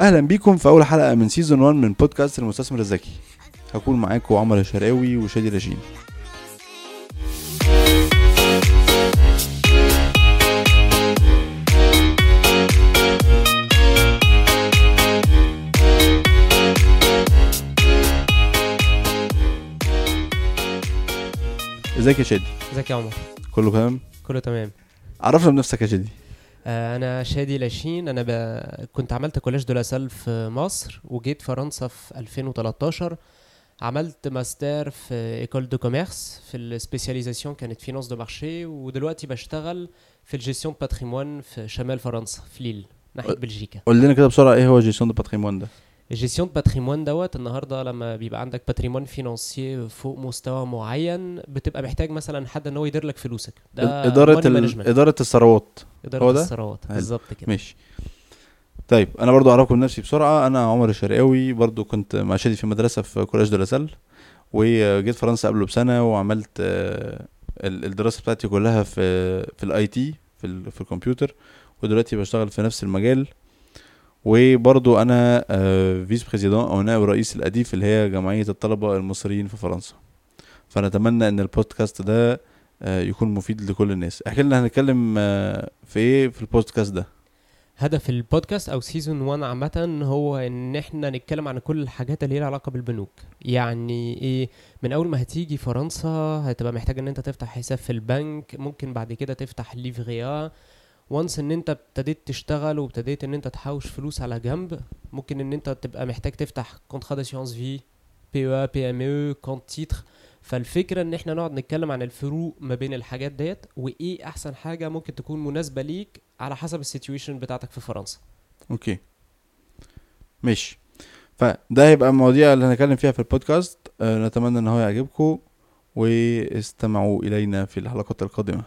أهلا بيكم في أول حلقة من season 1 من بودكاست المستثمر الذكي. هكون معاكم عمر الشرقاوي وشادي لاشين إزيك يا شادي؟ إزيك يا عمر؟ كله تمام؟ كله تمام. عرفنا بنفسك يا شادي. أنا شادي لاشين. أنا ب... كنت عملت Collège de La Salle في مصر وجيت فرنسا في 2013 عملت ماستر في école de commerce في ال spécialisation كانت finance de marché ودلوقتي بشتغل في ال gestion patrimoine في شمال فرنسا في ليل ناحية بلجيكا. قول لنا كده بسرعة إيه هو gestion de patrimoine ده؟ ال gestion patrimoine دوت النهارده لما بيبقى عندك patrimoine financier فوق مستوى معين بتبقى محتاج مثلا حد إن هو يدير لك فلوسك. ده إدارة ال... إدارة الثروات. إدارة؟ الثروات. بالظبط كده. ماشي. طيب أنا برضو أعرفكم نفسي بسرعة. أنا عمر الشرقاوي برضو كنت مع شادي في مدرسة في Collège de La Salle وجيت فرنسا قبله بسنة وعملت آه، ال- الدراسة بتاعتي كلها في في ال IT في ال- في الكمبيوتر ودلوقتي بشتغل في نفس المجال. وبرضو أنا آه، vice-président أو نائب رئيس الاديف اللي هي جمعية الطلبة المصريين في فرنسا. فنتمنى إن البودكاست ده آه، يكون مفيد لكل الناس. احكي لنا هنتكلم آه، في إيه في البودكاست ده؟ هدف البودكاست أو season 1 عامة هو إن إحنا نتكلم عن كل الحاجات اللي ليها علاقة بالبنوك. يعني إيه من أول ما هتيجي فرنسا هتبقى محتاج إن أنت تفتح حساب في البنك ممكن بعد كده تفتح Livret A. و once ان انت ابتديت تشتغل وابتديت ان انت تحوش فلوس على جنب ممكن ان انت تبقى محتاج تفتح contrat d'assurance vie بي أو بي ام أو compte titres فالفكرة ان إحنا نقعد نتكلم عن الفروق ما بين الحاجات ديت وايه احسن حاجة ممكن تكون مناسبة ليك على حسب ال situation بتاعتك في فرنسا. okay. ماشي. فده هيبقى المواضيع اللي هنتكلم فيها في البودكاست. أه نتمنى إن هو يعجبكم واستمعوا إلينا في الحلقات القادمة.